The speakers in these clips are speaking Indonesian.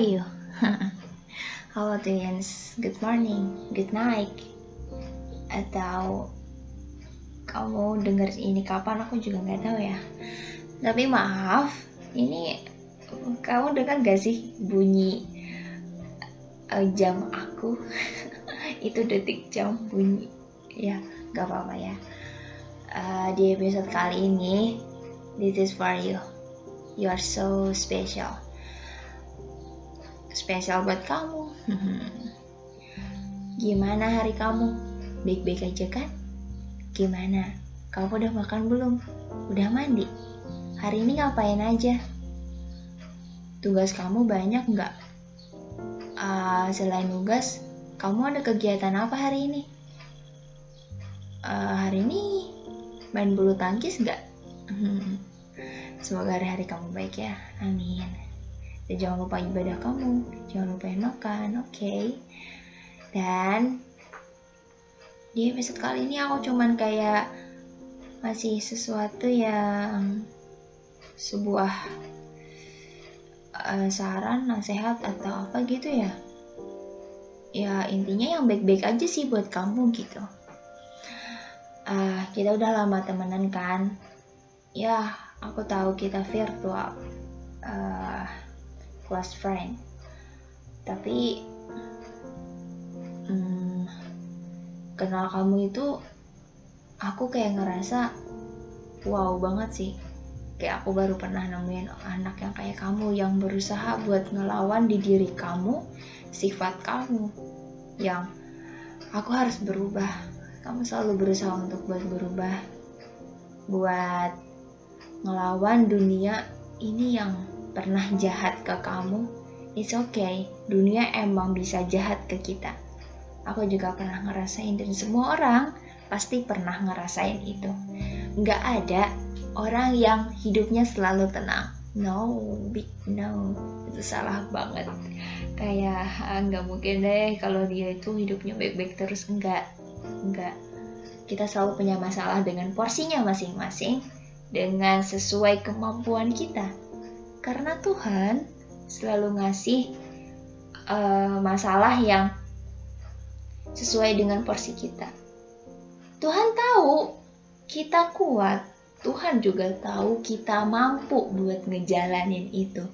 you? Halo twins, good morning, good night. Atau kamu denger ini kapan aku juga nggak tahu ya. Tapi maaf, ini kamu dengar gak sih bunyi uh, jam aku? Itu detik jam bunyi. Ya, gak apa-apa ya. Uh, di episode kali ini, this is for you. You are so special spesial buat kamu. Gimana hari kamu? Baik-baik aja kan? Gimana? Kamu udah makan belum? Udah mandi? Hari ini ngapain aja? Tugas kamu banyak nggak? Uh, selain tugas, kamu ada kegiatan apa hari ini? Uh, hari ini main bulu tangkis nggak? Semoga hari-hari kamu baik ya. Amin. Dan jangan lupa ibadah kamu, jangan lupa makan, oke? Okay? Dan di episode kali ini aku cuman kayak masih sesuatu yang sebuah uh, saran, nasihat atau apa gitu ya. Ya intinya yang baik-baik aja sih buat kamu gitu. Uh, kita udah lama temenan kan? Ya, aku tahu kita virtual. Uh, close friend. Tapi hmm, kenal kamu itu aku kayak ngerasa wow banget sih. Kayak aku baru pernah nemuin anak yang kayak kamu yang berusaha buat ngelawan di diri kamu sifat kamu. Yang aku harus berubah. Kamu selalu berusaha untuk buat berubah. Buat ngelawan dunia ini yang pernah jahat ke kamu, it's okay. Dunia emang bisa jahat ke kita. Aku juga pernah ngerasain dan semua orang pasti pernah ngerasain itu. Nggak ada orang yang hidupnya selalu tenang. No, big no, itu salah banget. Kayak ah, nggak mungkin deh kalau dia itu hidupnya baik-baik terus enggak, enggak. Kita selalu punya masalah dengan porsinya masing-masing, dengan sesuai kemampuan kita karena Tuhan selalu ngasih uh, masalah yang sesuai dengan porsi kita. Tuhan tahu kita kuat, Tuhan juga tahu kita mampu buat ngejalanin itu.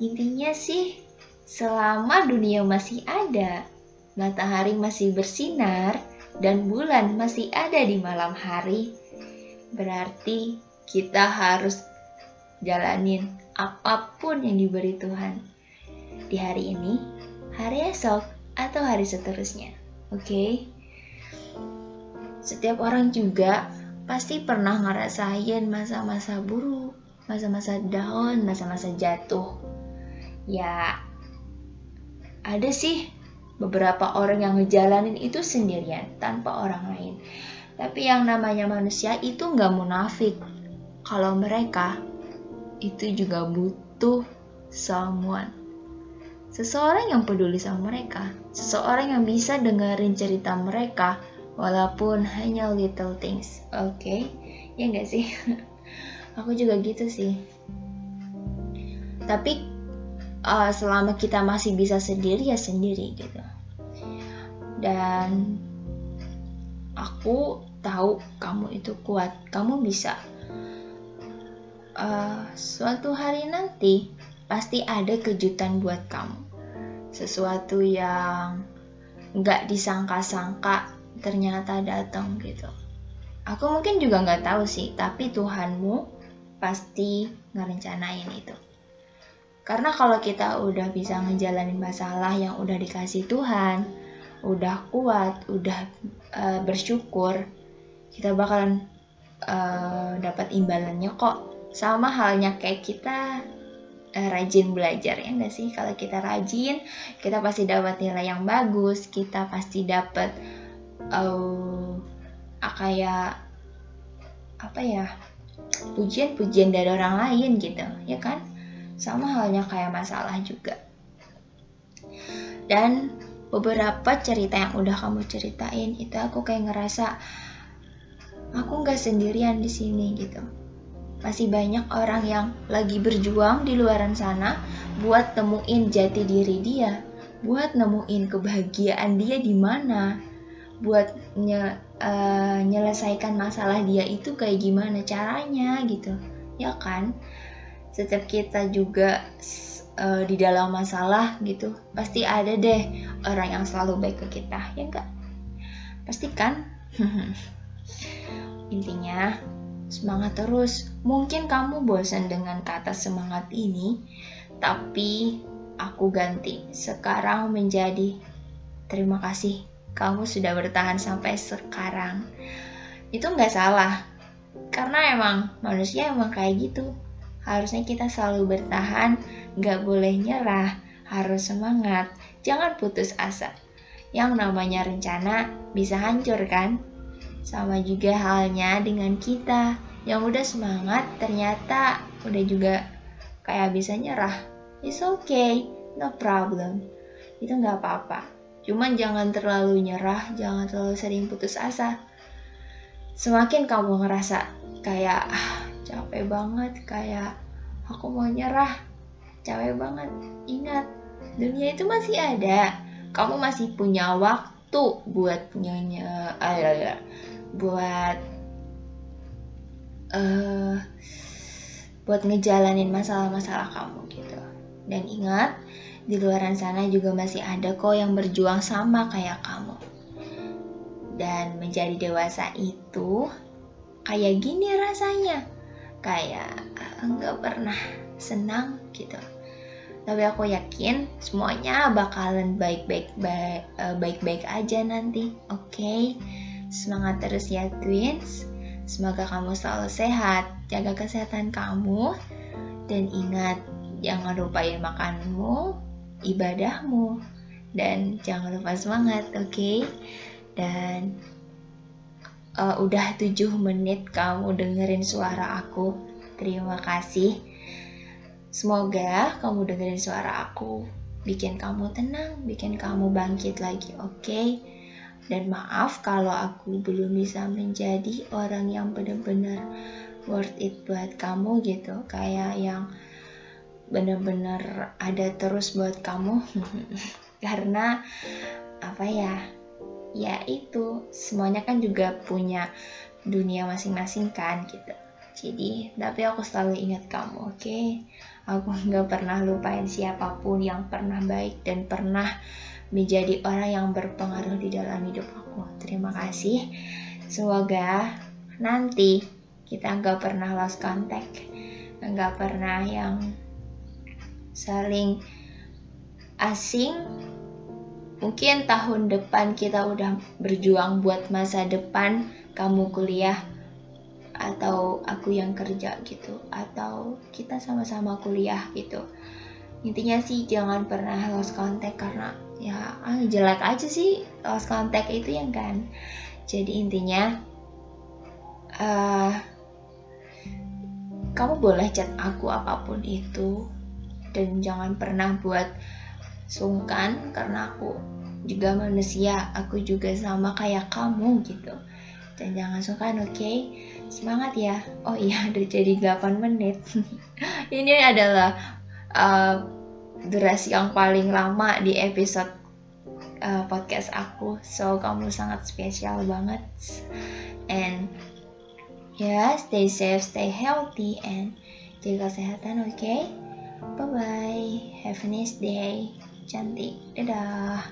Intinya sih, selama dunia masih ada, matahari masih bersinar, dan bulan masih ada di malam hari, berarti kita harus jalanin apa pun yang diberi Tuhan di hari ini, hari esok, atau hari seterusnya. Oke, okay? setiap orang juga pasti pernah ngerasain masa-masa buruk, masa-masa down, masa-masa jatuh. Ya, ada sih beberapa orang yang ngejalanin itu sendirian tanpa orang lain. Tapi yang namanya manusia itu nggak munafik. Kalau mereka itu juga butuh someone. Seseorang yang peduli sama mereka, seseorang yang bisa dengerin cerita mereka walaupun hanya little things. Oke, okay? ya nggak sih? Aku juga gitu sih. Tapi uh, selama kita masih bisa sendiri ya sendiri gitu. Dan aku tahu kamu itu kuat, kamu bisa uh, suatu hari nanti pasti ada kejutan buat kamu. Sesuatu yang nggak disangka-sangka ternyata datang gitu. Aku mungkin juga nggak tahu sih, tapi Tuhanmu pasti ngerencanain itu. Karena kalau kita udah bisa ngejalanin masalah yang udah dikasih Tuhan, udah kuat, udah uh, bersyukur, kita bakalan uh, dapat imbalannya kok sama halnya kayak kita uh, rajin belajar ya enggak sih? Kalau kita rajin kita pasti dapat nilai yang bagus kita pasti dapat uh, kayak apa ya pujian-pujian dari orang lain gitu ya kan? Sama halnya kayak masalah juga. Dan beberapa cerita yang udah kamu ceritain itu aku kayak ngerasa aku nggak sendirian di sini gitu Masih banyak orang yang lagi berjuang di luaran sana buat temuin jati diri dia, buat nemuin kebahagiaan dia di mana, buat nye, uh, nyelesaikan masalah dia itu kayak gimana caranya gitu, ya kan? Setiap kita juga uh, di dalam masalah gitu, pasti ada deh orang yang selalu baik ke kita, ya enggak? Pastikan. Intinya, semangat terus. Mungkin kamu bosan dengan kata semangat ini, tapi aku ganti. Sekarang menjadi terima kasih kamu sudah bertahan sampai sekarang. Itu nggak salah, karena emang manusia emang kayak gitu. Harusnya kita selalu bertahan, nggak boleh nyerah, harus semangat, jangan putus asa. Yang namanya rencana bisa hancur kan? Sama juga halnya dengan kita yang udah semangat ternyata udah juga kayak bisa nyerah. It's okay, no problem. Itu nggak apa-apa. Cuman jangan terlalu nyerah, jangan terlalu sering putus asa. Semakin kamu ngerasa kayak ah, capek banget, kayak aku mau nyerah, capek banget. Ingat, dunia itu masih ada. Kamu masih punya waktu buat nyanyi, uh, buat uh, buat ngejalanin masalah-masalah kamu gitu. Dan ingat, di luar sana juga masih ada kok yang berjuang sama kayak kamu. Dan menjadi dewasa itu kayak gini rasanya. Kayak eh, pernah senang gitu. Tapi aku yakin semuanya bakalan baik-baik baik-baik aja nanti. Oke. Okay? Semangat terus ya twins. Semoga kamu selalu sehat, jaga kesehatan kamu, dan ingat jangan lupain makanmu, ibadahmu, dan jangan lupa semangat, oke? Okay? Dan uh, udah 7 menit kamu dengerin suara aku. Terima kasih. Semoga kamu dengerin suara aku, bikin kamu tenang, bikin kamu bangkit lagi, oke? Okay? Dan maaf kalau aku belum bisa menjadi orang yang benar-benar worth it buat kamu gitu. Kayak yang benar-benar ada terus buat kamu. Karena apa ya? Ya itu, semuanya kan juga punya dunia masing-masing kan gitu. Jadi, tapi aku selalu ingat kamu, oke? Okay? Aku nggak pernah lupain siapa pun yang pernah baik dan pernah menjadi orang yang berpengaruh di dalam hidup aku. Terima kasih. Semoga nanti kita nggak pernah lost contact, nggak pernah yang saling asing. Mungkin tahun depan kita udah berjuang buat masa depan kamu kuliah atau aku yang kerja gitu atau kita sama-sama kuliah gitu intinya sih jangan pernah lost contact karena ya ah, jelek aja sih lost contact itu yang kan. Jadi intinya uh, kamu boleh chat aku apa pun itu dan jangan pernah buat sungkan karena aku juga manusia aku juga sama kayak kamu gitu. Dan jangan sungkan oke? Okay? semangat ya. Oh iya udah jadi 8 menit. Ini adalah uh, durasi yang paling lama di episode uh, podcast aku. So kamu sangat spesial banget. And ya yeah, stay safe stay healthy and jaga kesehatan oke okay? bye bye have a nice day. Cantik. Dadah